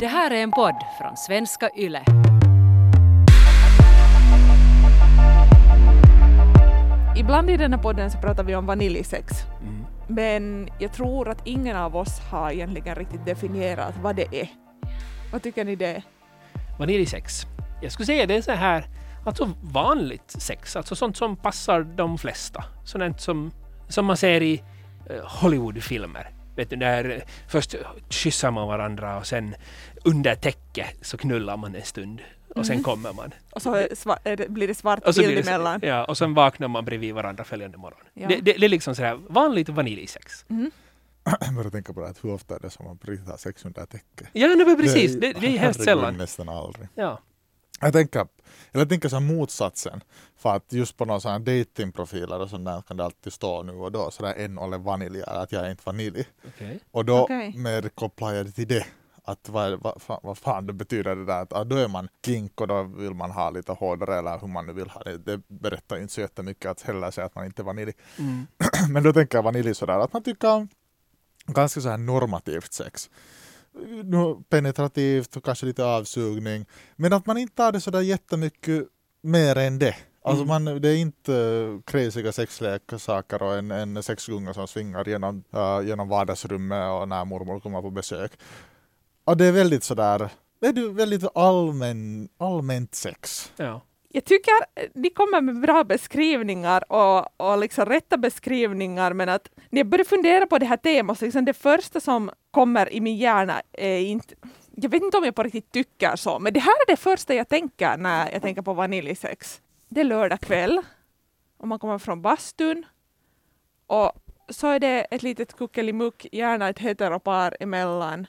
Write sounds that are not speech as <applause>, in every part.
Det här är en podd från svenska YLE. Ibland i den här podden så pratar vi om vaniljsex. Men jag tror att ingen av oss har egentligen riktigt definierat vad det är. Vad tycker ni det är? Vaniljsex. Jag skulle säga det är så här, alltså vanligt sex, alltså sånt som passar de flesta. Sånt som, som man ser i eh, Hollywoodfilmer. Vet du, där eh, först kyssar man varandra och sen under täcke så knullar man en stund. Och sen Mhm. kommer man. Och så det, blir det svart Och så bild emellan. Ja, och sen vaknar man bredvid varandra följande morgon. Ja. Det, det, det är liksom sådär vanligt vaniljsex. Mhm. Jag börjar tänka på det, att hur ofta är det som man har sex under täcke? Ja, nej, men precis. Det, det är <laughs> hemskt herregud, sällan. nästan aldrig. Ja. Jag tänker, eller jag tänker så här motsatsen. För att just på några sådana datingprofiler och sånt där kan det alltid stå nu och då sådär en eller vanilj, eller att jag är inte vanilj. Okej. Och då Okej. med kopplar jag det till det. Att vad, vad, fan, vad fan det betyder det där att ah, då är man kink och då vill man ha lite hårdare eller hur man nu vill ha det. Det berättar inte så jättemycket att heller säga att man inte är vanilj. Mm. <clears throat> Men då tänker jag vanilj sådär att man tycker om ganska så här normativt sex. Penetrativt och kanske lite avsugning. Men att man inte tar det sådär jättemycket mer än det. Alltså Mm. man, det är inte uh, crazyga sexleksaker och en, en sexgunga som svingar genom, uh, genom vardagsrummet och när mormor kommer på besök. Och det är väldigt sådär, det är väldigt allmän, allmänt sex. Ja. Jag tycker eh, ni kommer med bra beskrivningar och, och liksom rätta beskrivningar men att när jag börjar fundera på det här temat så liksom det första som kommer i min hjärna är inte jag vet inte om jag på riktigt tycker så, men det här är det första jag tänker när jag tänker på vaniljsex. Det är lördag kväll och man kommer från bastun och så är det ett litet kuckelimuck, gärna ett heteropar emellan.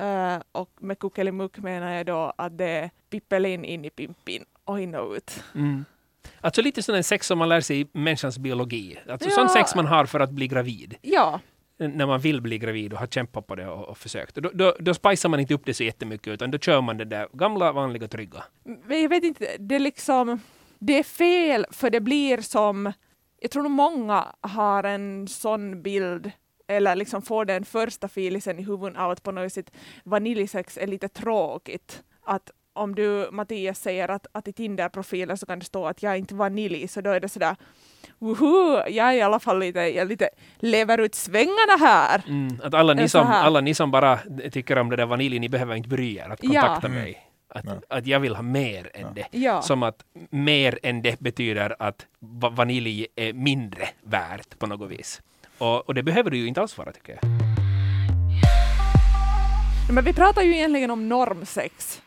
Uh, och med kuckelimuck menar jag då att det är pippelin in i pimpin och in och ut. Mm. Alltså lite sån sex som man lär sig i människans biologi. Alltså Ja. sån sex man har för att bli gravid. Ja, När man vill bli gravid och har kämpat på det och, och försökt. Då, då, då spicar man inte upp det så jättemycket utan då kör man det där gamla vanliga trygga. men jag vet inte, det är liksom, det är fel för det blir som, jag tror nog många har en sån bild eller liksom får den första filisen i huvudet av att på något sätt vaniljsex är lite tråkigt. Att om du Mattias säger att, att i Tinder-profilen så kan det stå att jag är inte vanilj så då är det sådär Woho, jag är i alla fall lite, jag lite lever ut svängarna här. Mm. Att alla ni, som, här. alla ni som bara tycker om det där vanilj, ni behöver inte bry er att Ja. kontakta Mm. mig. Att, Ja. att jag vill ha mer än Ja. det. Ja. Som att mer än det betyder att va- vanilj är mindre värt på något vis. Och, och det behöver det ju inte alls vara tycker jag. Men vi pratar ju egentligen om normsex,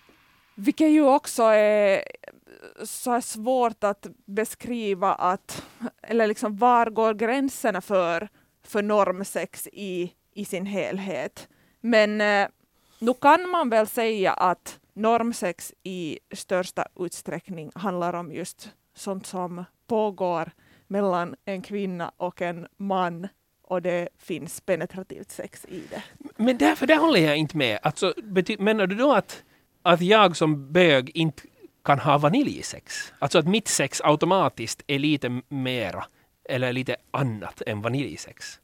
vilket ju också är så är svårt att beskriva att, eller liksom var går gränserna för, för normsex i, i sin helhet. Men eh, nu kan man väl säga att normsex i största utsträckning handlar om just sånt som pågår mellan en kvinna och en man och det finns penetrativt sex i det. Men därför där håller jag inte med. Alltså, bety- menar du då att, att jag som bög inte kan ha vaniljsex? Alltså att mitt sex automatiskt är lite mera eller lite annat än vaniljsex?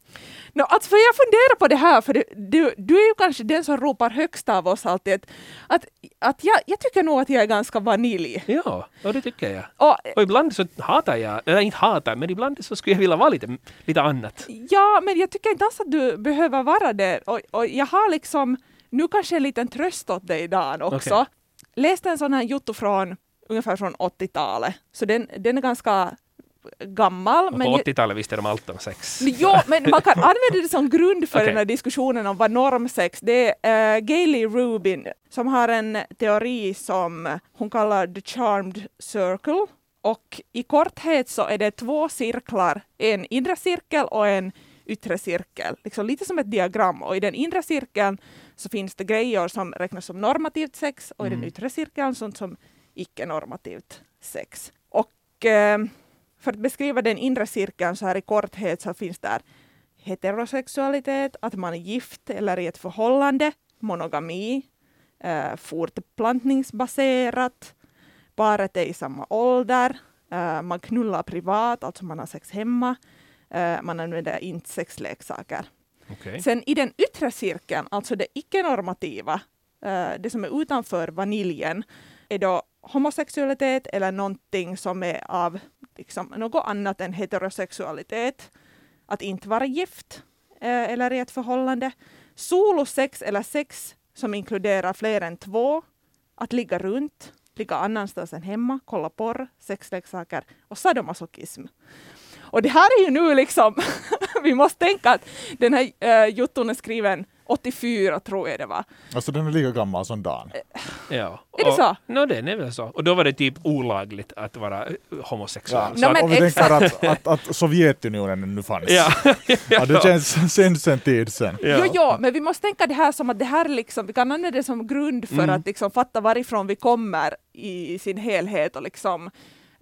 No, alltså för jag funderar på det här, för du, du, du är ju kanske den som ropar högst av oss alltid. Att, att, att jag, jag tycker nog att jag är ganska vanilj. Ja, och det tycker jag. Och, Och ibland så hatar jag, eller inte hatar, men ibland så skulle jag vilja vara lite, lite annat. ja, men jag tycker inte alls att du behöver vara det. Och, och jag har liksom, nu kanske en liten tröst åt dig Dan också. Okej. Läste en sån här jotto från ungefär från 80-talet, så den, den är ganska gammal. Och men på jag- 80-talet visste de allt om sex. Men Jo, <laughs> men man kan använda det som grund för Okej. den här diskussionen om vad normsex det är. Uh, Gailey Rubin som har en teori som hon kallar the charmed circle. Och i korthet så är det två cirklar, en inre cirkel och en yttre cirkel, liksom lite som ett diagram. Och i den inre cirkeln så finns det grejer som räknas som normativt sex och i den Mm. yttre cirkeln sånt som icke-normativt sex. Och eh, för att beskriva den inre cirkeln så här i korthet så finns där heterosexualitet, att man är gift eller i ett förhållande, monogami, eh, fortplantningsbaserat, paret är i samma ålder, eh, man knullar privat, alltså man har sex hemma, eh, man använder inte sexleksaker. Okej. Sen i den yttre cirkeln, alltså det icke-normativa, eh, det som är utanför vaniljen är då homosexualitet eller någonting som är av liksom, något annat än heterosexualitet. Att inte vara gift eh, eller i ett förhållande. Solosex eller sex som inkluderar fler än två. Att ligga runt, ligga annanstans än hemma, kolla porr, sexleksaker och sadomasochism. Och det här är ju nu liksom, <laughs> vi måste tänka att den här eh, uh, jotton är skriven 84 tror jag det var. Alltså den är lika gammal som Dan. Ja. Är det så? No, det är väl så. Och då var det typ olagligt att vara eh, homosexuell. Ja, Så No, men om vi tänker att, att, att Sovjetunionen nu fanns. Ja. Ja, det <laughs> känns sen, sen tid sen. Ja. Jo, jo, men vi måste tänka det här som att det här liksom, vi kan använda det som grund för Mm. att liksom fatta varifrån vi kommer i sin helhet och liksom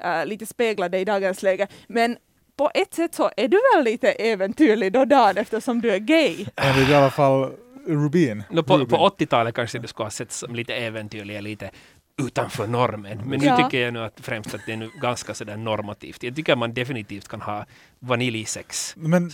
eh, lite spegla det i dagens läge. Men på ett sätt så är du väl lite äventyrlig då Dan eftersom du är gay. Enligt i alla fall Rubin. No, på, Rubin. på 80-talet kanske det skulle ha sett som lite äventyrliga, lite utanför normen. Men nu Ja. tycker jag nu att främst att det är nu ganska sådär normativt. Jag tycker att man definitivt kan ha vaniljsex Men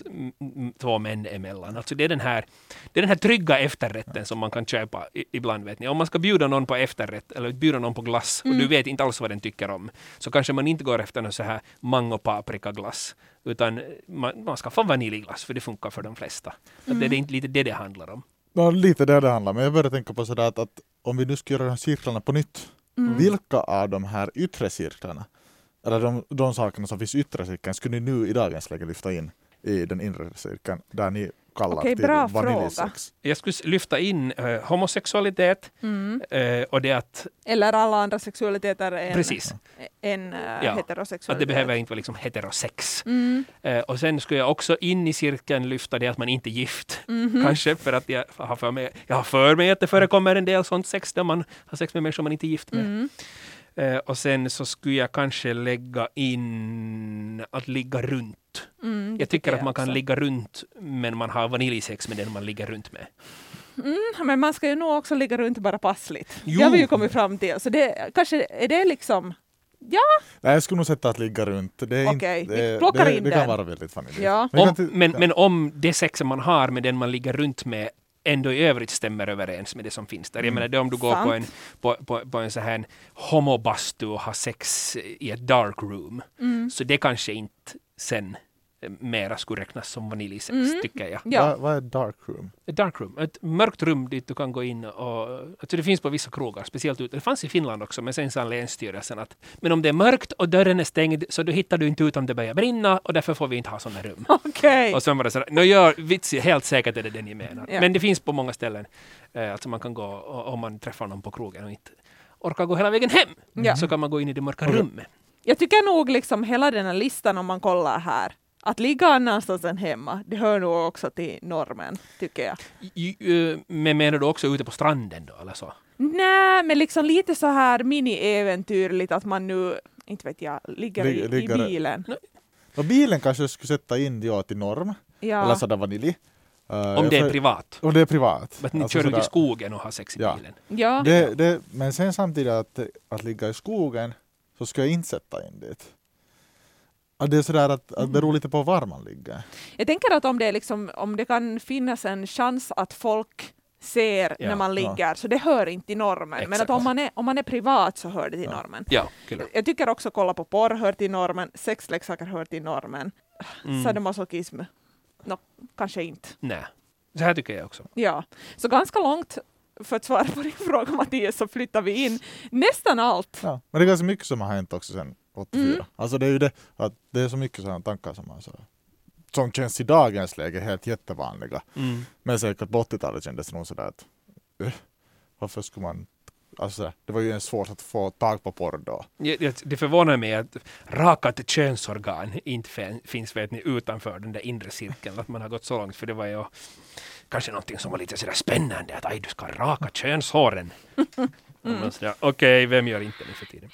två män emellan. Alltså det, är den här, det är den här trygga efterrätten som man kan köpa i, ibland. Vet ni. Om man ska bjuda någon på efterrätt eller bjuda någon på glass och du vet inte alls vad den tycker om så kanske man inte går efter någon så här mango paprika glass utan man, man ska få vaniljglass för det funkar för de flesta. Att det är inte lite det det handlar om. ja, lite det det handlar om. Men jag började tänka på sådär att, att om vi nu ska göra de här cirklarna på nytt. Vilka av de här yttre cirklarna, eller de, de sakerna som finns i yttre cirkeln, skulle ni nu i dagens läge lyfta in i den inre cirkeln där ni kallar Okej, till vaniljsex? Jag skulle lyfta in eh, homosexualitet eh, och det att, Eller alla andra sexualiteter än, precis, än uh, Ja, heterosexualitet. att det behöver inte vara liksom heterosex. Mm. Eh, och sen skulle jag också in i cirkeln lyfta det att man inte är gift. Mhm. Kanske för att jag har för mig, jag har för mig att det förekommer en del sånt sex där man har sex med människor man inte är gift med. Eh, och sen så skulle jag kanske lägga in att ligga runt. Mm, Jag tycker att man kan också. ligga runt men man har vaniljsex med den man ligger runt med. Mm, men man ska ju nog också ligga runt bara passligt. Jo. Det har vi ju kommit fram till. Så det, kanske är det liksom... Ja, Nej, jag skulle nog sätta att ligga runt. Det, är Okej, inte, det, det, in det kan vara väldigt vaniljigt. Ja. Men, jag Om, kan men, ja. men om det sexet man har med den man ligger runt med ändå i övrigt stämmer överens med det som finns där. Jag Mm. menar det om du går Sant. på en, på, på, på en så här homobastu och har sex i ett dark room. Mm. Så det kanske inte sen mera skulle räknas som vaniljsex, Mm. tycker jag. ja. Vad, vad är dark room? Ett dark room, ett mörkt rum dit du kan gå in och... Alltså det finns på vissa krogar, speciellt ut, det fanns i Finland också, men sen sa Länsstyrelsen att men om det är mörkt och dörren är stängd så då hittar du inte ut om det börjar brinna och därför får vi inte ha sådana rum. <laughs> Okej. Och sen var det sådär, no, ja, vits, helt säkert är det det ni menar. Ja. Men det finns på många ställen. Eh, alltså man kan gå, och- om man träffar någon på krogen och inte orkar gå hela vägen hem, Ja. så kan man gå in i det mörka rummet. Jag tycker nog liksom hela den här listan om man kollar här, att ligga annanstans än hemma, det hör nog också till normen, tycker jag. Men menar du också ute på stranden då, eller så? Nej, men liksom lite så här mini-äventyrligt att man nu, inte vet jag, ligger, i, Lig- i ligger- bilen. Och bilen kanske jag skulle sätta in ja, till norm, eller Ja. sådär vanilj. Uh, Om det är privat. Om det är privat. Men ni Alltså kör ut i skogen och har sex i Ja. bilen. ja. Det, det, men sen samtidigt att, att ligga i skogen så ska jag inte sätta in dit. Att det är sådär att, att det beror lite på var man ligger. Jag tänker att om det, liksom, om det kan finnas en chans att folk ser Ja, när man ja. ligger, så det hör inte till normen. Men Exakt. att om man, är, om man är privat så hör det till Ja. normen. Ja. Jag tycker också kolla på porr hör till normen, sexleksaker hör till normen. Mm. Sadomasochism, no, kanske inte. Nej, så här tycker jag också. Ja, så ganska långt för att svara på din <laughs> fråga Mattias så flyttar vi in nästan allt. Ja. Men det är ganska mycket som har hänt också sen 84. Mm. Alltså det är ju det att det är så mycket sådana tankar som, har så, som känns i dagens läge helt jättevanliga. Mm. Men säkert på 80-talet kändes det nog sådär att uh, varför skulle man Alltså, det var ju ens svårt att få tag på porr då. Det förvånar mig att rakat könsorgan inte fin- finns vet ni, utanför den där inre cirkeln. Att man har gått så långt. För det var ju kanske någonting som var lite sådär spännande. Att aj, du ska raka könshåren. <laughs> Mm. Okej, vem gör inte det för tiden?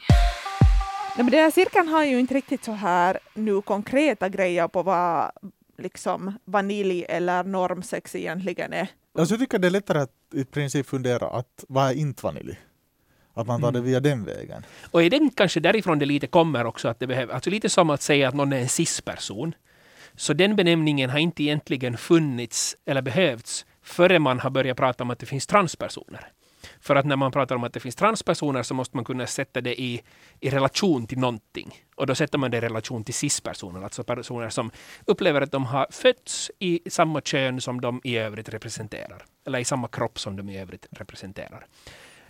Nej, men den här cirkeln har ju inte riktigt så här nu konkreta grejer på vad liksom vanilj eller normsex egentligen är. Alltså jag tycker det är lättare att i princip fundera att vad är inte vanilj? Att man tar det via den vägen. Och är det inte kanske därifrån det lite kommer också att det behöver, alltså lite som att säga att någon är en cis-person. Så den benämningen har inte egentligen funnits eller behövts före man har börjat prata om att det finns transpersoner. För att när man pratar om att det finns transpersoner så måste man kunna sätta det i, i relation till någonting. Och då sätter man det i relation till cis-personer, alltså personer som upplever att de har fötts i samma kön som de i övrigt representerar. Eller i samma kropp som de i övrigt representerar.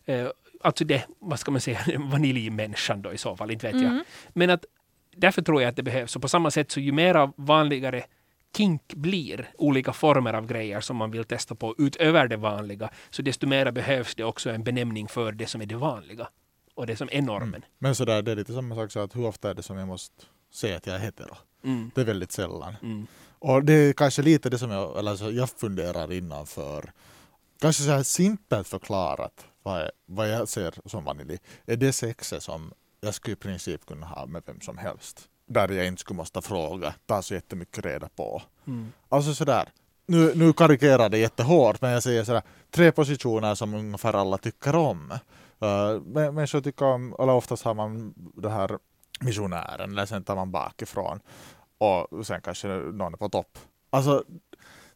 Eh, alltså det, vad ska man säga, <laughs> vaniljmänniskan då i så fall, inte vet jag. Men att därför tror jag att det behövs. Och på samma sätt så ju mer vanligare kink blir, olika former av grejer som man vill testa på utöver det vanliga, så desto mer behövs det också en benämning för det som är det vanliga och det som är normen. Men sådär, det är lite samma sak så att hur ofta är det som jag måste säga att jag är hetero? Mm. Det är väldigt sällan. Mm. Och det är kanske lite det som jag, eller så jag funderar innanför. Kanske så här simpelt förklarat vad, är, vad jag ser som vanilj. Är det sexet som jag skulle i princip kunna ha med vem som helst. Där jag inte skulle måste fråga, ta så jättemycket reda på. Mm. Alltså sådär, nu, nu karikerar det jättehårt men jag säger sådär, tre positioner som ungefär alla tycker om. Uh, människor tycker om, eller oftast har man det här missionären, eller sen tar man bakifrån och sen kanske någon är på topp. Alltså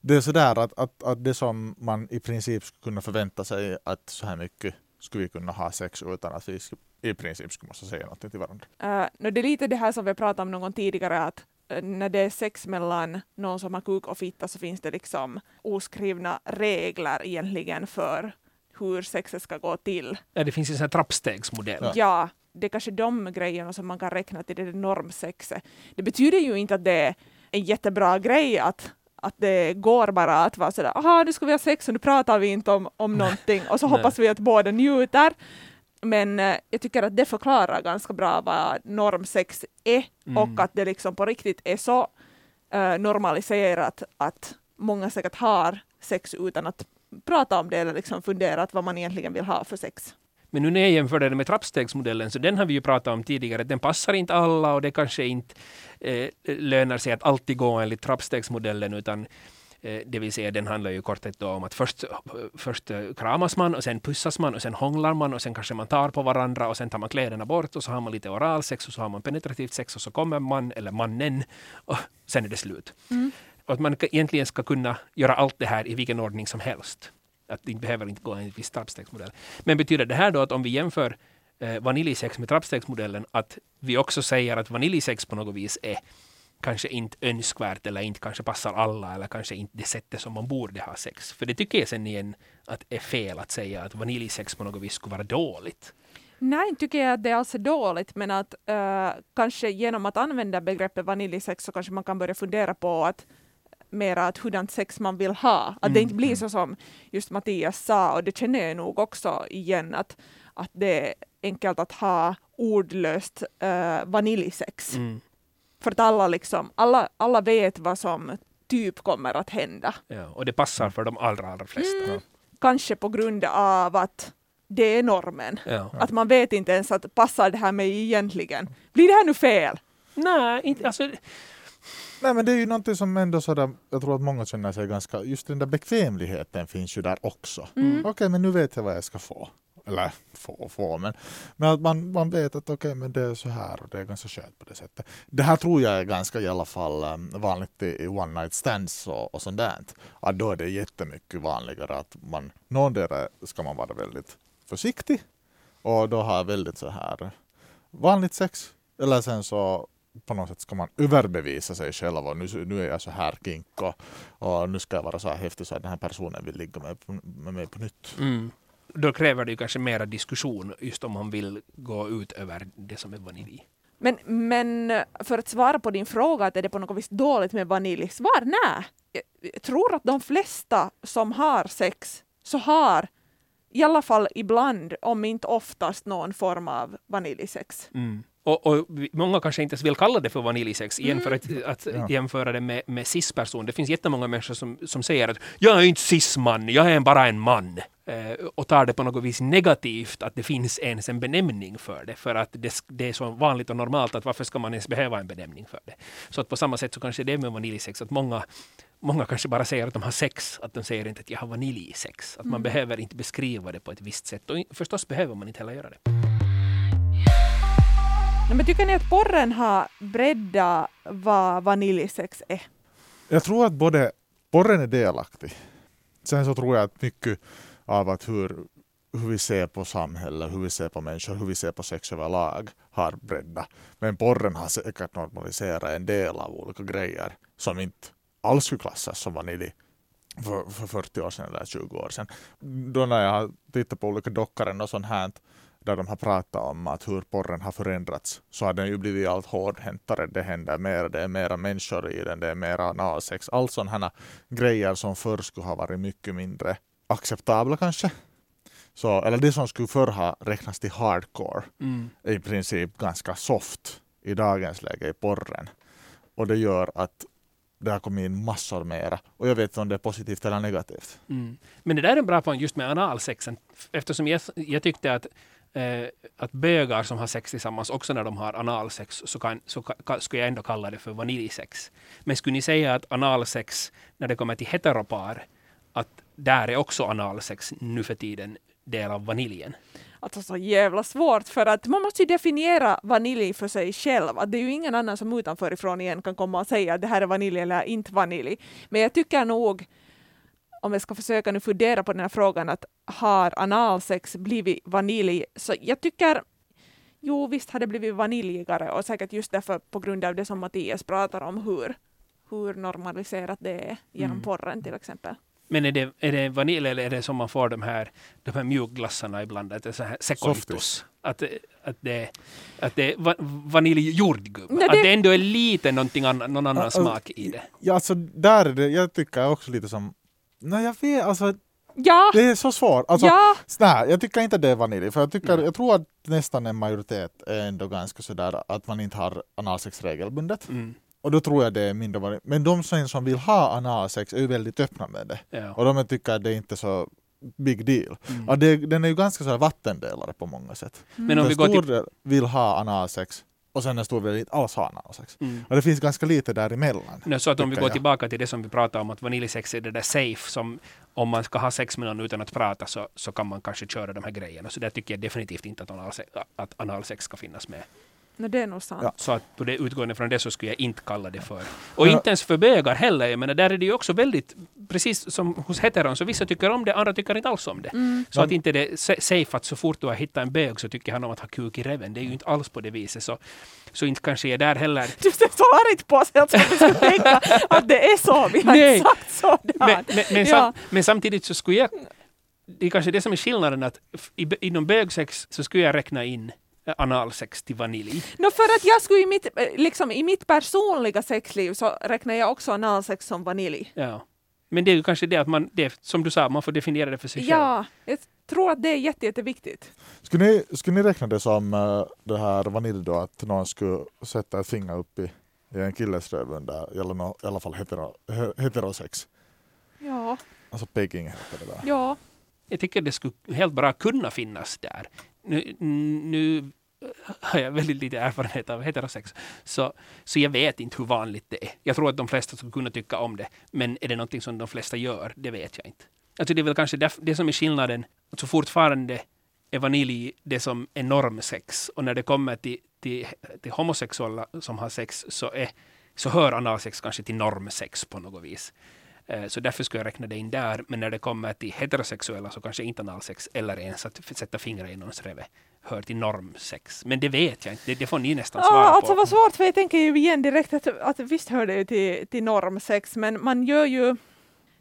det är sådär att, att, att det som man i princip skulle kunna förvänta sig att så här mycket skulle vi kunna ha sex utan att vi i princip skulle måste säga någonting till varandra. Uh, no, det är lite det här som vi pratade om någon tidigare, att uh, när det är sex mellan någon som har kuk och fitta så finns det liksom oskrivna regler egentligen för hur sexet ska gå till. Ja, det finns en sån här trappstegsmodell. Ja. Ja, det är kanske de grejerna som man kan räkna till det normsexet. Det betyder ju inte att det är en jättebra grej att att det går bara att vara sådär, aha nu ska vi ha sex och nu pratar vi inte om, om någonting och så hoppas vi att båda njuter. Men eh, jag tycker att det förklarar ganska bra vad normsex är Mm. och att det liksom på riktigt är så eh, normaliserat att många säkert har sex utan att prata om det eller liksom fundera att vad man egentligen vill ha för sex. Men nu när jag jämför det med trappstegsmodellen, så den har vi ju pratat om tidigare, den passar inte alla och det kanske inte eh, lönar sig att alltid gå enligt trappstegsmodellen, utan det vill säga den handlar ju i korthet om att först, eh, först eh, kramas man och sen pussas man och sen hånglar man och sen kanske man tar på varandra och sen tar man kläderna bort och så har man lite oralsex och så har man penetrativt sex och så kommer man eller mannen och sen är det slut. Och att man egentligen ska kunna göra allt det här i vilken ordning som helst. Att det behöver inte gå enligt viss trappstegsmodell. Men betyder det här då att om vi jämför eh, vaniljsex med trappstegsmodellen, att vi också säger att vaniljsex på något vis är kanske inte önskvärt eller inte kanske passar alla eller kanske inte det sättet som man borde ha sex. För det tycker jag sen igen att är fel att säga att vaniljsex på något vis skulle vara dåligt. Nej, inte tycker jag att det alls är dåligt, men att eh, kanske genom att använda begreppet vaniljsex så kanske man kan börja fundera på att mera att hurdant sex man vill ha. Att det inte blir så som just Mattias sa, och det känner jag nog också igen, att, att det är enkelt att ha ordlöst uh, vaniljsex. Mm. För att alla, liksom, alla, alla vet vad som typ kommer att hända. Ja, och det passar för de allra, allra flesta. Mm. Kanske på grund av att det är normen. Ja. Att man vet inte ens att passar det här mig egentligen? Blir det här nu fel? Nej, inte, alltså, Nej men det är ju någonting som ändå sådär, jag tror att många känner sig ganska, just den där bekvämligheten finns ju där också. Mm. Okej men nu vet jag vad jag ska få. Eller få och få men, men att man, man vet att okej men det är så här och det är ganska skönt på det sättet. Det här tror jag är ganska i alla fall eh, vanligt i, one night stands och, och sånt där. Att då är det jättemycket vanligare att man, någondera ska man vara väldigt försiktig och då ha väldigt så här vanligt sex. Eller sen så på något sätt ska man överbevisa sig själv och nu, nu är jag så här kink och, och nu ska jag vara så här häftig så att den här personen vill ligga med, med mig på nytt. Mm. Då kräver det ju kanske mera diskussion just om man vill gå ut över det som är vanilj. Men, men för att svara på din fråga, att är det på något vis dåligt med vanilj? Svar nej. Jag, tror att de flesta som har sex så har i alla fall ibland, om inte oftast, någon form av vaniljsex. Mm. Och, och många kanske inte ens vill kalla det för vaniljsex igen för att, att Ja. jämföra det med, med cis-person. Det finns jättemånga människor som, som säger att jag är inte cis-man, jag är bara en man. Eh, och tar det på något vis negativt att det finns ens en benämning för det. För att det, det är så vanligt och normalt att varför ska man ens behöva en benämning för det? Så att på samma sätt så kanske det är med vaniljsex att många Många kanske bara säger att de har sex, att de säger inte att jag har vaniljsex. Att man behöver inte beskriva det på ett visst sätt. Och förstås behöver man inte heller göra det. Men tycker ni att porren har breddat vad vaniljsex är? Jag tror att både porren är delaktig. Sen så tror jag att mycket av att hur, hur vi ser på samhället, hur vi ser på människor, hur vi ser på sex överlag har breddat. Men porren har säkert normaliserat en del av olika grejer som inte alls skulle klassas som vanilj för, för 40 år sedan eller 20 år sedan. Då när jag har tittat på olika dockaren och sånt här där de har pratat om att hur porren har förändrats så har den ju blivit allt hårdhäntare. Det händer mer, det är mera människor i den, det är mera analsex. Allt sådana grejer som förr skulle ha varit mycket mindre acceptabla kanske. Så, eller det som skulle förr ha räknats till hardcore Mm. är i princip ganska soft i dagens läge i porren. Och det gör att det har kommit in massor mera. Och jag vet inte om det är positivt eller negativt. Mm. Men det där är en bra poäng just med analsexen. Eftersom jag, jag tyckte att, eh, att bögar som har sex tillsammans, också när de har analsex, så, kan, så ka, skulle jag ändå kalla det för vaniljsex. Men skulle ni säga att analsex, när det kommer till heteropar, att där är också analsex nu för tiden del av vaniljen? Alltså så jävla svårt för att man måste ju definiera vanilj för sig själv. Att det är ju ingen annan som utanför ifrån igen kan komma och säga att det här är vanilj eller inte vanilj. Men jag tycker nog, om jag ska försöka nu fundera på den här frågan, att har analsex blivit vanilj? Så jag tycker, jo visst har det blivit vaniljigare och säkert just därför på grund av det som Mattias pratar om hur, hur normaliserat det är genom Mm. porren till exempel. Men är det, är det vanilj eller är det som man får de här, de här mjukglassarna ibland? Att det är så här sekolitos. Softis. Att, det- att, det, att det är va, vaniljjordgubb. Att det- ändå är lite någonting annan, någon annan Alltså, smak i det. Ja, alltså där jag tycker också lite som, nej jag vet, alltså Ja, det är så svårt. Alltså, ja, nej, jag tycker inte det är vanilj, för jag, tycker, jag tror att nästan en majoritet är ändå ganska sådär att man inte har analsex regelbundet. Mm. Och då tror jag det är mindre vanilj. Men de sen som vill ha analsex är ju väldigt öppna med det. Ja. Och de tycker att det är inte så big deal. Mm. Ja, det, den är ju ganska så vattendelare på många sätt. Men om vi går stor till... vill ha analsex och sen en stor del inte alls ha analsex. Mm. Och det finns ganska lite däremellan. Nej, så att om vi går jag. tillbaka till det som vi pratade om, att vaniljsex är det där safe, som om man ska ha sex med någon utan att prata så, så kan man kanske köra de här grejerna. Så där tycker jag definitivt inte att analsex, att analsex ska finnas med. No, det är nog sant. Ja. Så att på det utgående från det så skulle jag inte kalla det för. Och Ja. inte ens för bögar heller. Jag menar, där är det ju också väldigt, precis som hos heteron, så vissa tycker om det, andra tycker inte alls om det. Mm. Så att inte det är sa- safe att så fort du har hittat en bög så tycker han om att ha kuk i reven. Det är ju inte alls på det viset. Så, så inte kanske är där heller. Du ser så argt på sig att vi ska tänka att det är så. Vi har Nej. inte sagt så. Men, men, men, Ja. sam, men samtidigt så skulle jag... Det är kanske det som är skillnaden att inom bögsex så skulle jag räkna in analsex till vanilj. No, för att jag skulle i mitt, eh, liksom, i mitt personliga sexliv så räknar jag också analsex som vanilj. Ja. Men det är ju kanske det att man, det, som du sa, man får definiera det för sig själv. Ja, jag tror att det är jätte, jätteviktigt. Skulle ni, skulle ni räkna det som uh, det här vanilj då, att någon skulle sätta ett finger upp i, i en killes röv under, eller nå- i alla fall hetero, he- heterosex? Ja, Alltså pegging heter det där. ja. Jag tycker det skulle helt bra kunna finnas där. Nu, nu har jag väldigt lite erfarenhet av heterosex, så, så jag vet inte hur vanligt det är. Jag tror att de flesta skulle kunna tycka om det, men är det någonting som de flesta gör? Det vet jag inte. Alltså det är väl kanske det som är skillnaden, Alltså fortfarande är vanilj det som är normsex, och när det kommer till, till, till homosexuella som har sex, så, är, så hör analsex kanske till normsex på något vis. Eh, Så därför skulle jag räkna det in där. Men när det kommer till heterosexuella så kanske inte analsex eller ens att sätta fingrar i någons reve hör till normsex. Men det vet jag inte. Det, det får ni nästan svara Ah, på. alltså vad svårt, för jag tänker ju igen direkt att, att visst hör det ju till, till normsex, men man gör ju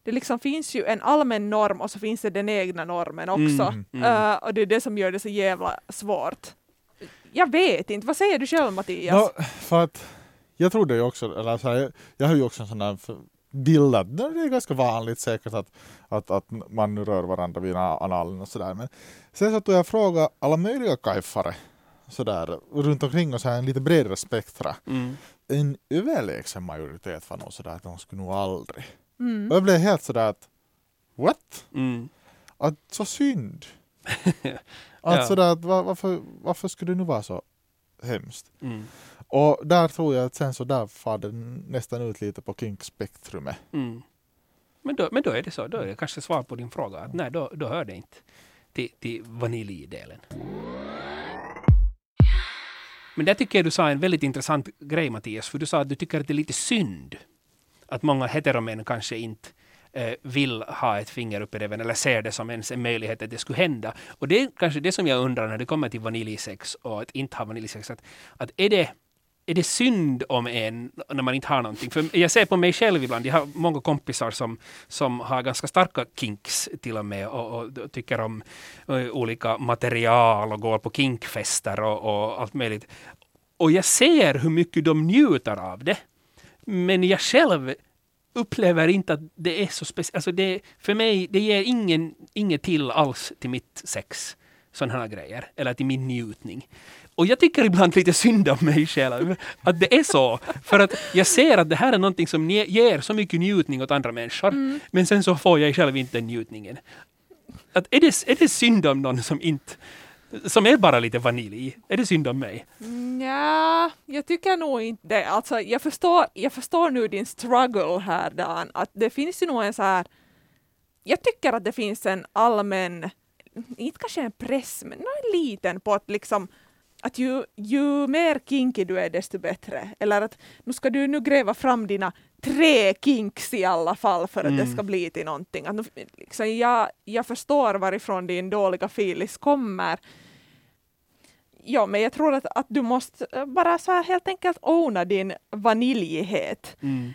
det liksom finns ju en allmän norm och så finns det den egna normen också. Mm, mm. Eh, och det är det som gör det så jävla svårt. Jag vet inte, vad säger du själv Mattias? Nå, för att jag trodde ju också, eller så här, jag, jag har ju också en sån här f- bild att det är ganska vanligt säkert att, att, att man nu rör varandra vid analen och sådär. Men sen så tog jag fråga alla möjliga kajfare sådär runt omkring och så här en lite bredare spektra. Mm. En överlägsen majoritet var nog sådär att de skulle nog aldrig. Mm. Och jag blev helt sådär att what? Mm. Att så synd. <laughs> Ja. Att sådär att var, varför, varför skulle det nu vara så hemskt? Mm. Och där tror jag att sen så där far det nästan ut lite på kinkspektrumet. Mm. Men, då, men då är det så. Då är det kanske svar på din fråga. Att nej, då, då hör det inte till, till vaniljdelen. Men där tycker jag du sa en väldigt intressant grej Mattias. För du sa att du tycker att det är lite synd att många heteromän kanske inte eh, vill ha ett finger upp i reven eller ser det som ens en möjlighet att det skulle hända. Och det är kanske det som jag undrar när det kommer till vaniljsex och att inte ha vaniljsex. Att, att är det är det synd om en när man inte har någonting? För jag ser på mig själv ibland, jag har många kompisar som, som har ganska starka kinks till och med och, och tycker om och, olika material och går på kinkfester och, och allt möjligt. Och jag ser hur mycket de njuter av det. Men jag själv upplever inte att det är så speciellt. Alltså det, för mig, det ger ingen, inget till alls till mitt sex. Sådana här grejer. Eller till min njutning. Och jag tycker ibland lite synd om mig själv. Att det är så. För att jag ser att det här är någonting som ger så mycket njutning åt andra människor. Mm. Men sen så får jag själv inte den njutningen. Att är, det, är det synd om någon som inte som är bara lite vanilj. Är det synd om mig? Ja, jag tycker nog inte det. Alltså, jag, förstår, jag förstår nu din struggle här Dan, att det finns ju nog en så här... Jag tycker att det finns en allmän, inte kanske en press, men en liten på att liksom att ju, ju mer kinky du är desto bättre. Eller att nu ska du nu gräva fram dina tre kinks i alla fall för att mm. det ska bli till någonting. Att nu, liksom, jag, jag förstår varifrån din dåliga filis kommer. Ja, men jag tror att, att du måste eh, bara så här helt enkelt owna din vaniljighet. Mm.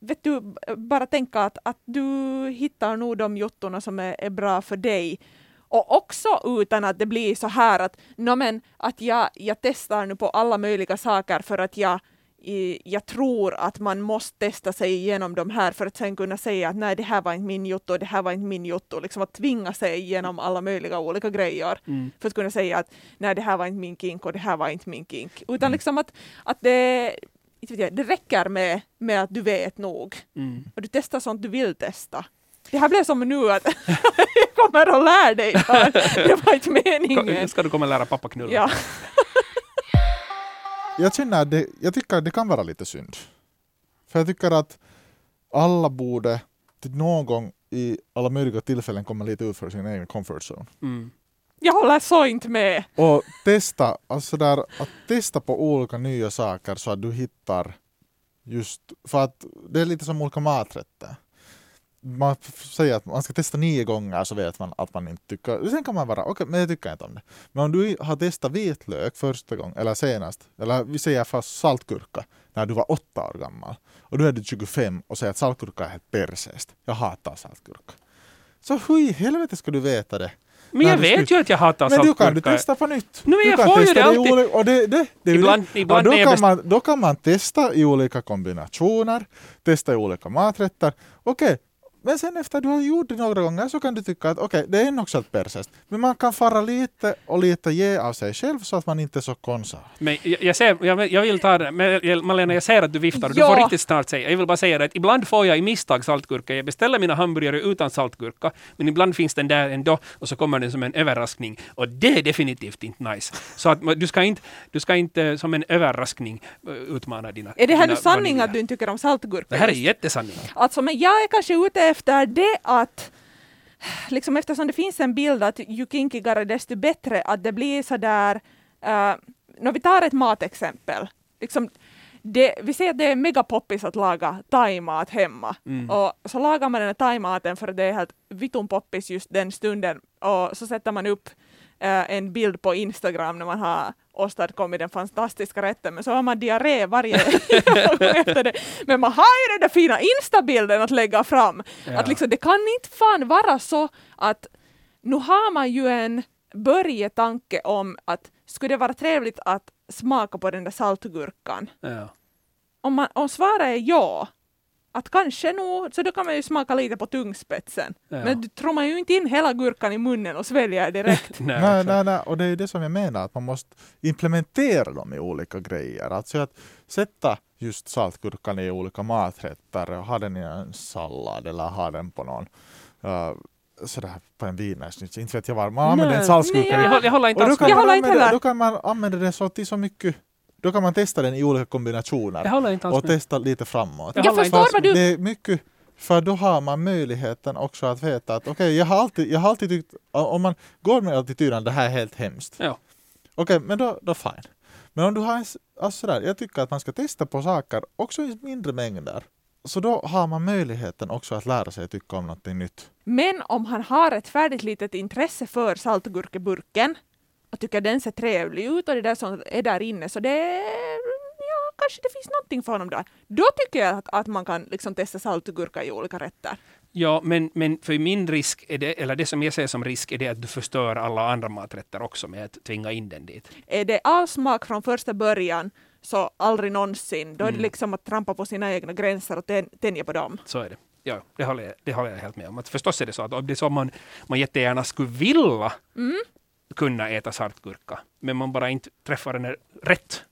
Vet du, bara tänka att, att du hittar nog de jottorna som är, är bra för dig och också utan att det blir så här att, no men, att jag, jag testar nu på alla möjliga saker för att jag, jag tror att man måste testa sig igenom de här för att sen kunna säga att nej, det här var inte min jotto, det här var inte min jotto. Liksom att tvinga sig igenom alla möjliga olika grejer mm. för att kunna säga att nej, det här var inte min kink och det här var inte min kink. Utan mm. liksom att, att det, det räcker med, med att du vet nog. Mm. Och du testar sånt du vill testa. Det här blev som nu att <laughs> jag kommer och lär dig. Det var inte meningen. Ska du komma och lära pappa knulla? Ja. <laughs> jag känner det, jag tycker att det kan vara lite synd. För jag tycker att alla borde någon gång i alla möjliga tillfällen komma lite ut för sin egen comfort zone. Mm. Jag håller så inte med. Och testa, alltså där, att testa på olika nya saker så att du hittar just, för att det är lite som olika maträtter man säger att man ska testa nio gånger så vet man att man inte tycker. Sen kan man vara, okej, okay, men jag tycker inte om det. Men om du har testat vitlök första gången, eller senast, eller vi säger fast saltgurka, när du var åtta år gammal, och då är du 25 och säger att saltgurka är helt persest. Jag hatar saltgurka. Så hur i helvete ska du veta det? Men jag vet skulle... ju att jag hatar saltgurka. Men du kan du testa på nytt. No, men jag får ju det alltid. Och det, det, det, ibland, ibland och då, kan man, då kan man testa i olika kombinationer, testa i olika maträtter. Okej, men sen efter du har gjort det några gånger så kan du tycka att okej, okay, det är nog så persest. Men man kan fara lite och lite ge av sig själv så att man inte är så konstig. Men jag, jag, ser, jag, jag, vill ta det, men Malena jag ser att du viftar och du får riktigt snart säga. Jag vill bara säga det att ibland får jag i misstag saltgurka. Jag beställer mina hamburgare utan saltgurka, men ibland finns den där ändå och så kommer den som en överraskning och det är definitivt inte nice. Så att du ska inte, du ska inte som en överraskning uh, utmana dina Är det här nu sanning att du inte tycker om saltgurka? Det här är jättesanning. Alltså, men jag är kanske ute efter det att liksom eftersom det finns en bild att ju kinkigare desto bättre, att det blir sådär, uh, när vi tar ett matexempel, liksom, det, vi ser att det är megapoppis att laga thaimat hemma. Mm. Och så lagar man den här thaimaten för att det är helt vitun poppis just den stunden och så sätter man upp uh, en bild på Instagram när man har åstadkommit den fantastiska rätten, men så har man diarré varje gång <laughs> <laughs> efter det. Men man har ju den där fina instabilden att lägga fram. Ja. Att liksom, det kan inte fan vara så att nu har man ju en börjetanke om att skulle det vara trevligt att smaka på den där saltgurkan? Ja. Om, man, om svaret är ja, att kanske nog, så då kan man ju smaka lite på tungspetsen. Ja. Men du tror man ju inte in hela gurkan i munnen och sväljer direkt. <laughs> nej, nej, nej, nej, och det är det som jag menar, att man måste implementera dem i olika grejer. Alltså att sätta just saltgurkan i olika maträtter och ha den i en sallad eller ha den på någon uh, sådär på en wienerschnitzel. Inte vet jag var. Man använder en saltgurka. Jag, jag håller inte alls med. Då kan man använda den så till så mycket då kan man testa den i olika kombinationer och testa lite framåt. Jag, jag förstår vad du... Det är mycket, för då har man möjligheten också att veta att okej, okay, jag, har alltid, jag har alltid tyckt, om man går med attityden att det här är helt hemskt. Ja. Okej, okay, men då, då fine. Men om du har en, alltså där, jag tycker att man ska testa på saker också i mindre mängder. så då har man möjligheten också att lära sig tycka om någonting nytt. Men om han har ett färdigt litet intresse för saltgurkeburken och tycker den ser trevlig ut och det där som är där inne så det ja, kanske det finns någonting för honom där. Då tycker jag att, att man kan liksom testa saltgurka i olika rätter. Ja, men, men för min risk, är det, eller det som jag ser som risk, är det att du förstör alla andra maträtter också med att tvinga in den dit. Är det avsmak från första början så aldrig någonsin, då är det Mm. liksom att trampa på sina egna gränser och tän- tänja på dem. Så är det. Ja, det håller jag, det håller jag helt med om. Att förstås är det så att om det är så man, man jättegärna skulle vilja kunna äta saltgurka, men man bara inte träffar den rätt.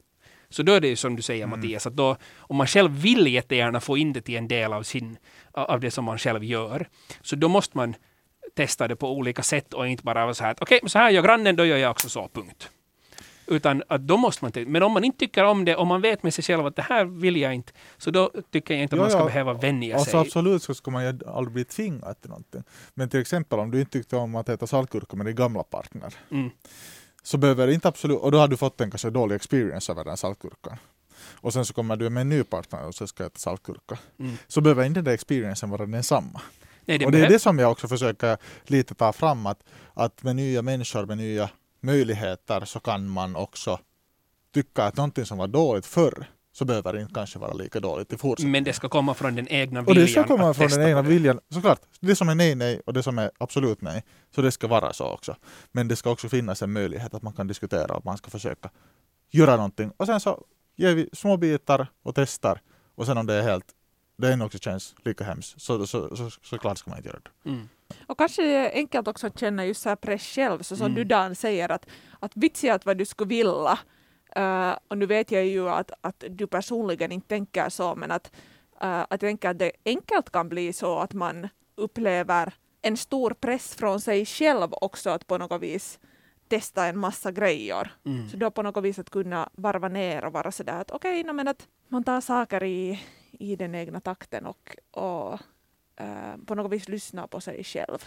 Så då är det ju som du säger Mattias, att då, om man själv vill jättegärna få in det till en del av, sin, av det som man själv gör, så då måste man testa det på olika sätt och inte bara vara så här att okej, men så här gör grannen, då gör jag också så, punkt. Utan att då måste man, men om man inte tycker om det, om man vet med sig själv att det här vill jag inte, så då tycker jag inte att Ja, man ska ja. behöva vänja Alltså sig. absolut så ska man ju aldrig bli tvingad till någonting. Men till exempel om du inte tyckte om att äta saltgurka med din gamla partner. Mm. Så behöver inte absolut, och då har du fått en kanske dålig experience över den saltgurkan. Och sen så kommer du med en ny partner och så ska äta saltgurka. Mm. Så behöver inte den där experiencen vara densamma. Nej, det och det är det som jag också försöker lite ta fram att, att med nya människor, med nya möjligheter så kan man också tycka att någonting som var dåligt förr så behöver det inte kanske vara lika dåligt i fortsättningen. Men det ska komma från den egna Och viljan det ska komma från den egna det. viljan. Såklart, det som är nej, nej och det som är absolut nej. Så det ska vara så också. Men det ska också finnas en möjlighet att man kan diskutera och man ska försöka göra någonting. Och sen så ger vi små bitar och testar. Och sen om det är helt, det ännu också känns lika hemskt, så, så, så, så, såklart ska man inte göra det. Mm. Och kanske det är enkelt också att känna just så här press själv, så som Mm. du Dan säger att, att vitsi att vad du skulle vilja. Eh, och nu vet jag ju att, att du personligen inte tänker så, men att, uh, att jag tänker att det enkelt kan bli så att man upplever en stor press från sig själv också att på något vis testa en massa grejer. Mm. Så då på något vis att kunna varva ner och vara sådär att okej, okay, men att man tar saker i, i den egna takten och, och på något vis lyssna på sig själv.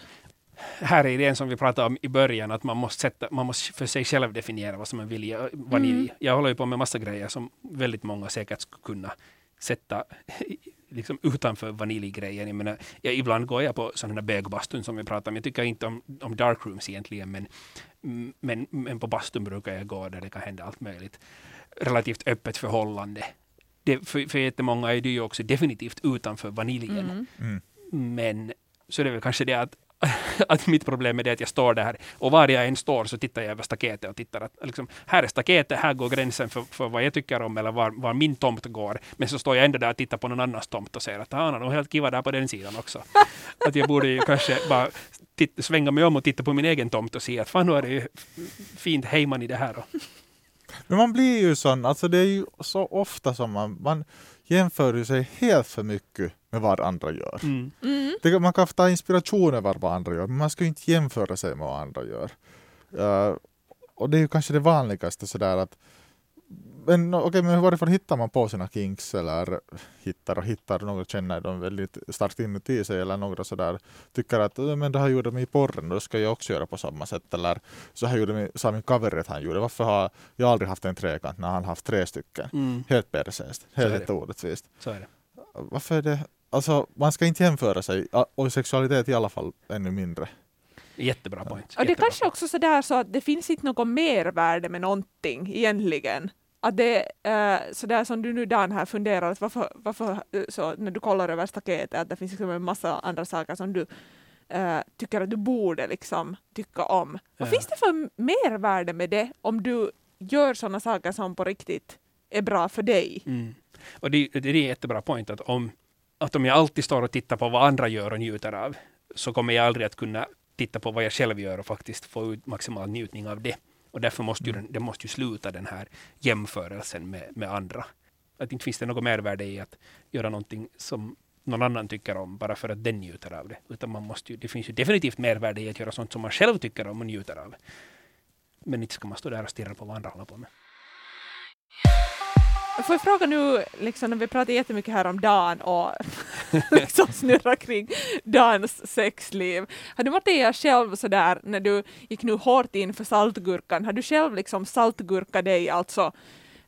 Här är idén som vi pratade om i början, att man måste, sätta, man måste för sig själv definiera vad som är vilja, vanilj. Mm. Jag håller ju på med massa grejer som väldigt många säkert skulle kunna sätta <laughs> liksom utanför vaniljgrejen. Jag menar, jag, ibland går jag på sådana här bögbastun som vi pratade om. Jag tycker inte om, om darkrooms egentligen, men, men, men på bastun brukar jag gå där det kan hända allt möjligt. Relativt öppet förhållande. Det, för, för jättemånga är det ju också definitivt utanför vaniljen. Mm. Mm. Men så det är väl kanske det att, <laughs> att mitt problem är det att jag står där och var jag än står så tittar jag över staketet och tittar att liksom, här är staketet, här går gränsen för, för vad jag tycker om eller var, var min tomt går. Men så står jag ändå där och tittar på någon annans tomt och säger att han har nog helt kiva där på den sidan också. <laughs> att jag borde ju kanske bara titta, svänga mig om och titta på min egen tomt och se att fan nu är det ju fint hejman i det här. Och, Men man blir ju sån, alltså det är ju så ofta som man, man jämför ju sig helt för mycket med vad andra gör. mm. Mm. Det, man kan ta inspiration över vad andra gör, men man ska ju inte jämföra sig med vad andra gör. Uh, och det är ju kanske det vanligaste sådär att men okej, men varifrån hittar man på sina kinks eller hittar och hittar, några känner dem väldigt starkt inuti sig eller några sådär tycker att "Äh, men det här gjorde mig i porren, då ska jag också göra på samma sätt eller så här gjorde mig, sa min kaveri att han gjorde, varför har jag aldrig haft en trekant när han haft tre stycken? Mm. Helt persäst, helt det. orättvist. Så är det. Varför är det, alltså man ska inte jämföra sig, och i sexualitet i alla fall ännu mindre. Jättebra point. Och det är kanske också så där så att det finns inte något mervärde med någonting egentligen. Att det är äh, så där som du nu Dan här funderar, att varför, varför eh, så när du kollar över staketet, att det finns liksom en massa andra saker som du äh, tycker att du borde liksom tycka om. Vad Ja. finns det för mervärde med det om du gör sådana saker som på riktigt är bra för dig? Mm. Och det, det är en jättebra point att om, att om jag alltid står och tittar på vad andra gör och njuter av så kommer jag aldrig att kunna titta på vad jag själv gör och faktiskt få ut maximal njutning av det. Och därför måste ju den, det måste ju sluta den här jämförelsen med, med andra. Att inte finns det något mervärde i att göra någonting som någon annan tycker om bara för att den njuter av det. Utan man måste ju, det finns ju definitivt mervärde i att göra sånt som man själv tycker om och njuter av. Men inte ska man stå där och stirra på vad andra håller på med. Får jag fråga nu, liksom, när vi pratar jättemycket här om Dan och <laughs> liksom snurrar kring Dans sexliv. Har du Mattias själv sådär, när du gick nu hårt in för saltgurkan, har du själv liksom saltgurka dig, alltså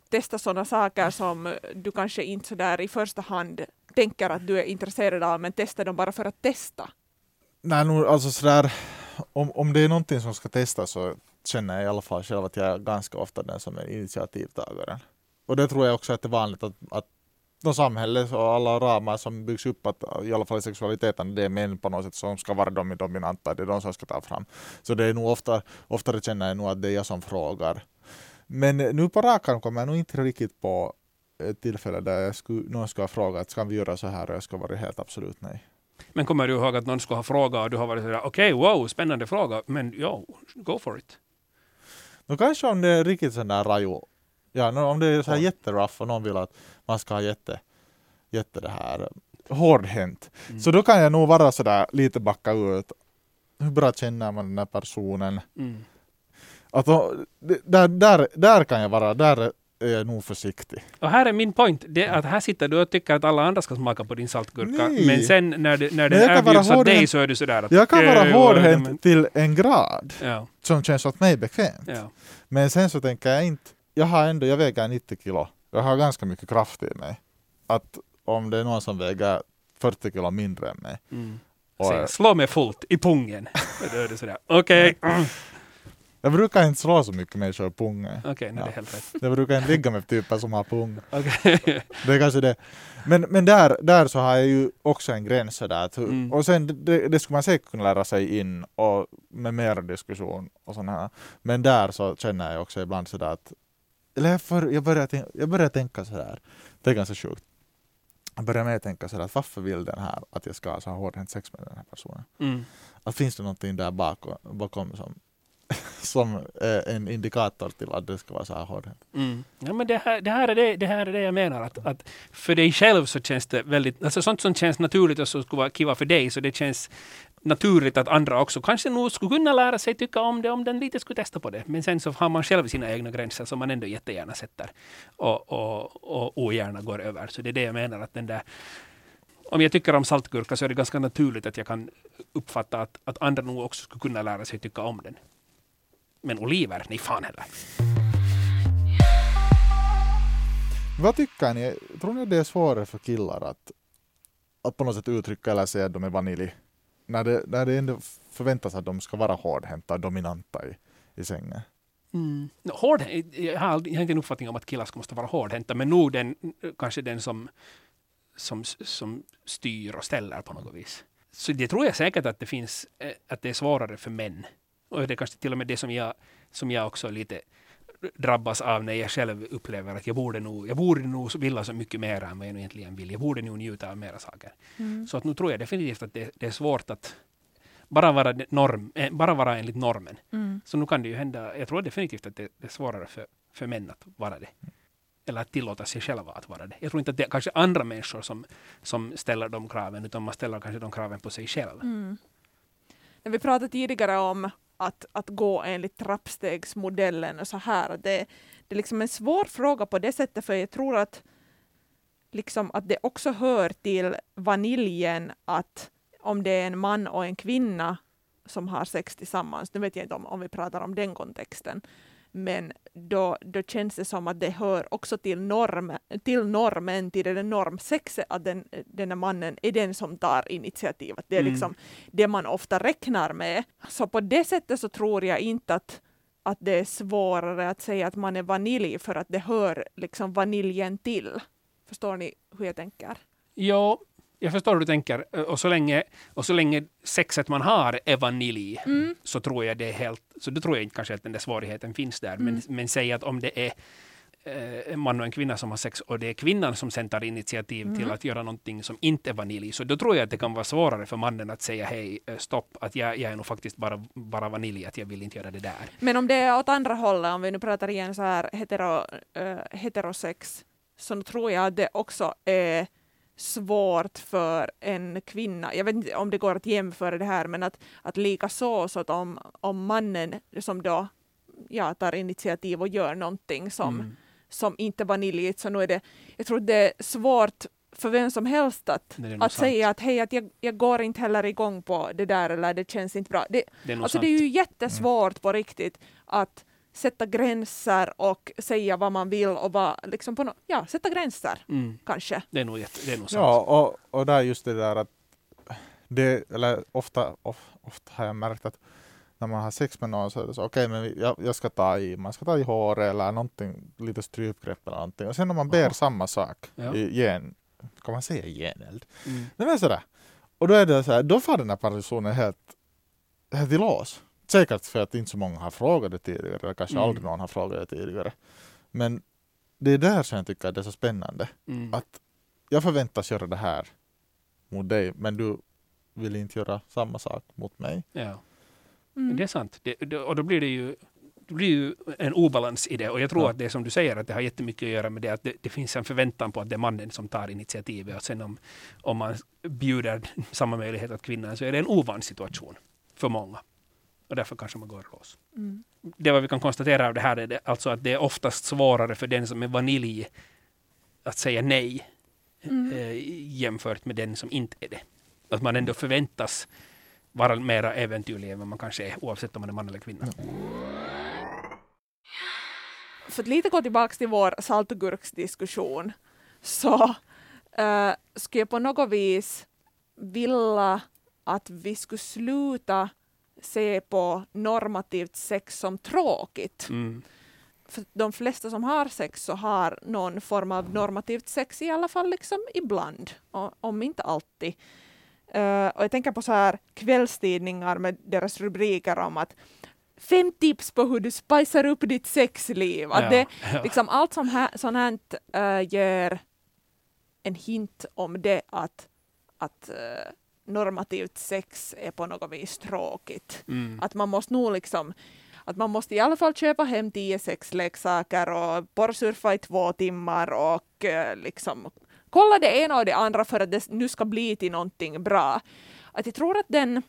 testa sådana saker som du kanske inte sådär i första hand tänker att du är intresserad av men testar dem bara för att testa? Nej, nu, alltså sådär, om, om det är någonting som ska testas så känner jag i alla fall själv att jag är ganska ofta den som är initiativtagaren. Och det tror jag också att det är vanligt att, att de samhället och alla ramar som byggs upp, att i alla fall i sexualiteten, det är män på något sätt som ska vara de dominanta, det är de som ska ta fram. Så det är nog ofta, oftare känner jag nog att det är jag som frågar. Men nu på rak arm kommer jag nog inte riktigt på ett tillfälle där jag skulle, någon skulle ha frågat, ska vi göra så här? Och jag skulle vara helt absolut nej. Men kommer du ihåg att någon skulle ha frågat och du har varit sådär, okej, okay, wow, spännande fråga, men ja, go for it. No, kanske om det är riktigt sån där raju, ja, no, om det är så här jätteruff och någon vill att man ska ha jätte, jätte det här hårdhänt. Mm. Så då kan jag nog vara sådär lite backa ut. Hur bra känner man den här personen? Mm. Att då, där, där, där kan jag vara, där är jag nog försiktig. Och här är min point, det att här sitter du och tycker att alla andra ska smaka på din saltgurka, Nej. men sen när det, när det erbjuds åt dig så är du sådär att... Jag kan vara hårdhänt men... till en grad ja. som känns åt mig bekvämt. Ja. Men sen så tänker jag inte, jag har ändå, jag väger 90 kilo, jag har ganska mycket kraft i mig. Att om det är någon som väger 40 kilo mindre än mig. Mm. Och, slå mig fullt i pungen. Sådär, okej. Okay. Jag brukar inte slå så mycket människor i pungen. Okej, okay, ja. det är helt rätt. Jag brukar inte ligga med typer som har pung. Okay. det är kanske det. Men, men där, där så har jag ju också en gräns där. Att, mm. Och sen det, det skulle man säkert kunna lära sig in och med mer diskussion och sådana här. Men där så känner jag också ibland sådär att eller jag, för, jag, börjar, jag börjar tänka sådär, det är ganska sjukt. Jag börjar med att tänka sådär att varför vill den här att jag ska ha så hårdhänt sex med den här personen? Mm. Att finns det någonting där bakom, bakom som <laughs> som en indikator till att det ska vara så här hårdhänt. Mm. Ja, men det, här, det, här är det, det här är det jag menar. Att, att för dig själv så känns det väldigt, alltså sånt som känns naturligt och som skulle vara kiva för dig, så det känns naturligt att andra också kanske nog skulle kunna lära sig tycka om det om den lite skulle testa på det. Men sen så har man själv sina egna gränser som man ändå jättegärna sätter och, och, och ogärna går över. Så det är det jag menar att den där om jag tycker om saltgurka så är det ganska naturligt att jag kan uppfatta att, att andra nog också skulle kunna lära sig tycka om den. Men oliver, nej fan heller. Vad tycker ni? Tror ni det är svårare för killar att, att på något sätt uttrycka eller säga att de är vanilj? När det, när det ändå förväntas att de ska vara hårdhänta och dominanta i, i sängen. Mm. Hård, jag, har aldrig, jag har inte en uppfattning om att killar ska måste vara hårdhänta, men nog den, kanske den som, som, som styr och ställer på något vis. Så det tror jag säkert att det finns, eh, att det är svårare för män och det är kanske till och med det som jag, som jag också lite drabbas av när jag själv upplever att jag borde nog, jag borde nog vilja så mycket mer än vad jag egentligen vill. Jag borde nog njuta av mera saker. Mm. Så att nu tror jag definitivt att det, det, är svårt att bara vara, norm, äh, bara vara enligt normen. Mm. Så nu kan det ju hända, jag tror definitivt att det, det är svårare för, för män att vara det. Eller att tillåta sig själva att vara det. Jag tror inte att det är kanske andra människor som, som ställer de kraven, utan man ställer kanske de kraven på sig själv. Mm. När vi pratade tidigare om att, att gå enligt trappstegsmodellen och så här. Det, det är liksom en svår fråga på det sättet, för jag tror att, liksom att det också hör till vaniljen att om det är en man och en kvinna som har sex tillsammans, nu vet jag inte om, om vi pratar om den kontexten, men då, då känns det som att det hör också till, norm, till normen, till det normsexet, att den, den här mannen är den som tar initiativet. Det är mm. liksom det man ofta räknar med. Så på det sättet så tror jag inte att, att det är svårare att säga att man är vanilj för att det hör liksom vaniljen till. Förstår ni hur jag tänker? Ja, jag förstår hur du tänker. Och så länge, och så länge sexet man har är vanilj, mm. så tror jag det är helt... Så då tror jag inte kanske att den där svårigheten finns där. Mm. Men, men säg att om det är en man och en kvinna som har sex och det är kvinnan som sen tar initiativ mm. till att göra någonting som inte är vanilj. Så då tror jag att det kan vara svårare för mannen att säga hej, stopp, att jag, jag är nog faktiskt bara, bara vanilj, att jag vill inte göra det där. Men om det är åt andra hållet, om vi nu pratar igen så här hetero, uh, heterosex, så tror jag att det också är svårt för en kvinna, jag vet inte om det går att jämföra det här, men att, att lika så, så att om, om mannen som då ja, tar initiativ och gör någonting som, mm. som inte vaniljigt, så nu är det, jag tror det är svårt för vem som helst att, att säga att hej, att jag, jag går inte heller igång på det där eller det känns inte bra. Det, det är, alltså, det är ju jättesvårt mm. på riktigt att sätta gränser och säga vad man vill och vad, liksom på no, ja, sätta gränser Mm. kanske. Det är nog, jätte, det är nog sant. Ja, och, och där just det där att det, eller ofta, of, ofta har jag märkt att när man har sex med någon så är det så okej, men vi- jag, jag ska ta i, man ska ta i håret eller någonting, lite strypgrepp eller någonting. Och sen om man ber Jaha. samma sak, Ja. i gen, kan man säga geneld? Mm. Nej men sådär. Och då är det så här, då får den här personen helt, helt i lås. Säkert för att inte så många har frågat det tidigare, eller kanske Mm. aldrig någon har frågat det tidigare. Men det är där som jag tycker att det är så spännande. Mm. Att jag förväntas göra det här mot dig, men du vill inte göra samma sak mot mig. Ja. Mm. Det är sant. Det, det, och då blir det ju det blir ju en obalans i det. Och jag tror Ja. att det är som du säger, att det har jättemycket att göra med det att det, det finns en förväntan på att det är mannen som tar initiativet. Och sen om, om man bjuder samma möjlighet åt kvinnan så är det en ovan situation för många. Och därför kanske man går lås. Mm. Det vad vi kan konstatera av det här är det, alltså att det är oftast svårare för den som är vanilj att säga nej Mm. eh, jämfört med den som inte är det. Att man ändå förväntas vara mera äventyrlig än vad man kanske är oavsett om man är man eller kvinna. För att lite gå tillbaka till vår saltgurksdiskussion så uh, skulle jag på något vis vilja att vi skulle sluta se på normativt sex som tråkigt. Mm. För de flesta som har sex så har någon form av normativt sex i alla fall liksom ibland, om inte alltid. Eh, och jag tänker på så här kvällstidningar med deras rubriker om att fem tips på hur du spicar upp ditt sexliv. Att det, <laughs> ja. liksom allt som här, sånt här äh, ger en hint om det att, att äh, normativt sex är på något vis tråkigt. Mm. Att man måste nog liksom att man måste i alla fall köpa hem tio sexleksaker och porrsurfa i två timmar och eh, liksom kolla det ena och det andra för att det nu ska bli till någonting bra. Att jag tror att den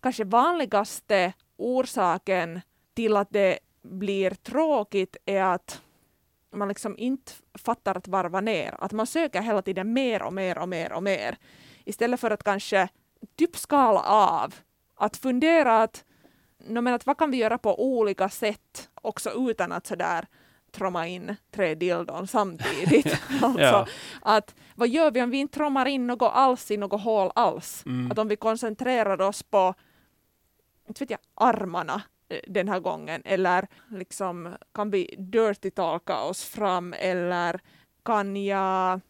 kanske vanligaste orsaken till att det blir tråkigt är att man liksom inte fattar att varva ner. Att man söker hela tiden mer och mer och mer och mer. Istället för att kanske typ skala av. Att fundera att, no, men att vad kan vi göra på olika sätt också utan att sådär tromma in tre dildon samtidigt. <laughs> alltså, Ja. att vad gör vi om vi inte trommar in något alls i något hål alls? Mm. Att om vi koncentrerar oss på inte vet jag, armarna eh, den här gången eller liksom kan vi dirty talka oss fram eller kan jag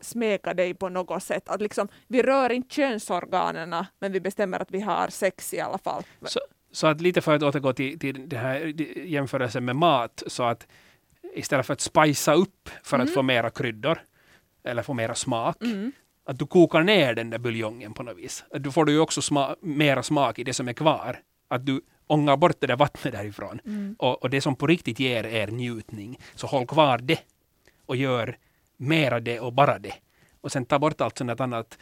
smeka dig på något sätt. Att liksom, vi rör inte könsorganen men vi bestämmer att vi har sex i alla fall. Så, så att lite för att återgå till, till det här jämförelsen med mat, så att istället för att spicea upp för att Mm. få mera kryddor eller få mera smak, Mm. att du kokar ner den där buljongen på något vis. Att du får du ju också sma, mera smak i det som är kvar. Att du ångar bort det där vattnet därifrån. Mm. Och, och det som på riktigt ger er njutning, så håll kvar det och gör mera det och bara det. Och sen ta bort allt sånt annat.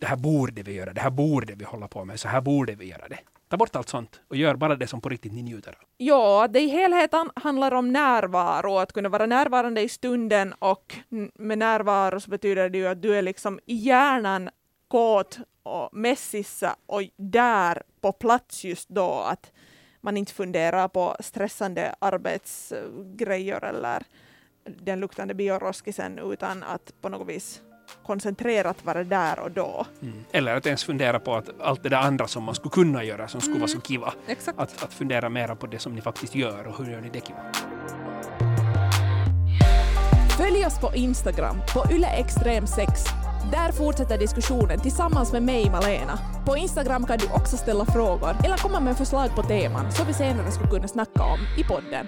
Det här borde vi göra, det här borde vi hålla på med, så här borde vi göra det. Ta bort allt sånt och gör bara det som på riktigt ni njuter av. Ja, att det i helheten handlar om närvaro, att kunna vara närvarande i stunden och med närvaro så betyder det ju att du är liksom i hjärnan kåt och mässissa och där på plats just då att man inte funderar på stressande arbetsgrejer eller den luktande bioroskisen utan att på något vis koncentrerat vara där och då. Mm. Eller att ens fundera på att allt det där andra som man skulle kunna göra, som skulle vara så kiva. Exakt. Att, att fundera mera på det som ni faktiskt gör och hur gör ni det kiva. Följ oss på Instagram, på yleextrem6. Där fortsätter diskussionen tillsammans med mig, Malena. På Instagram kan du också ställa frågor eller komma med förslag på teman som vi senare skulle kunna snacka om i podden.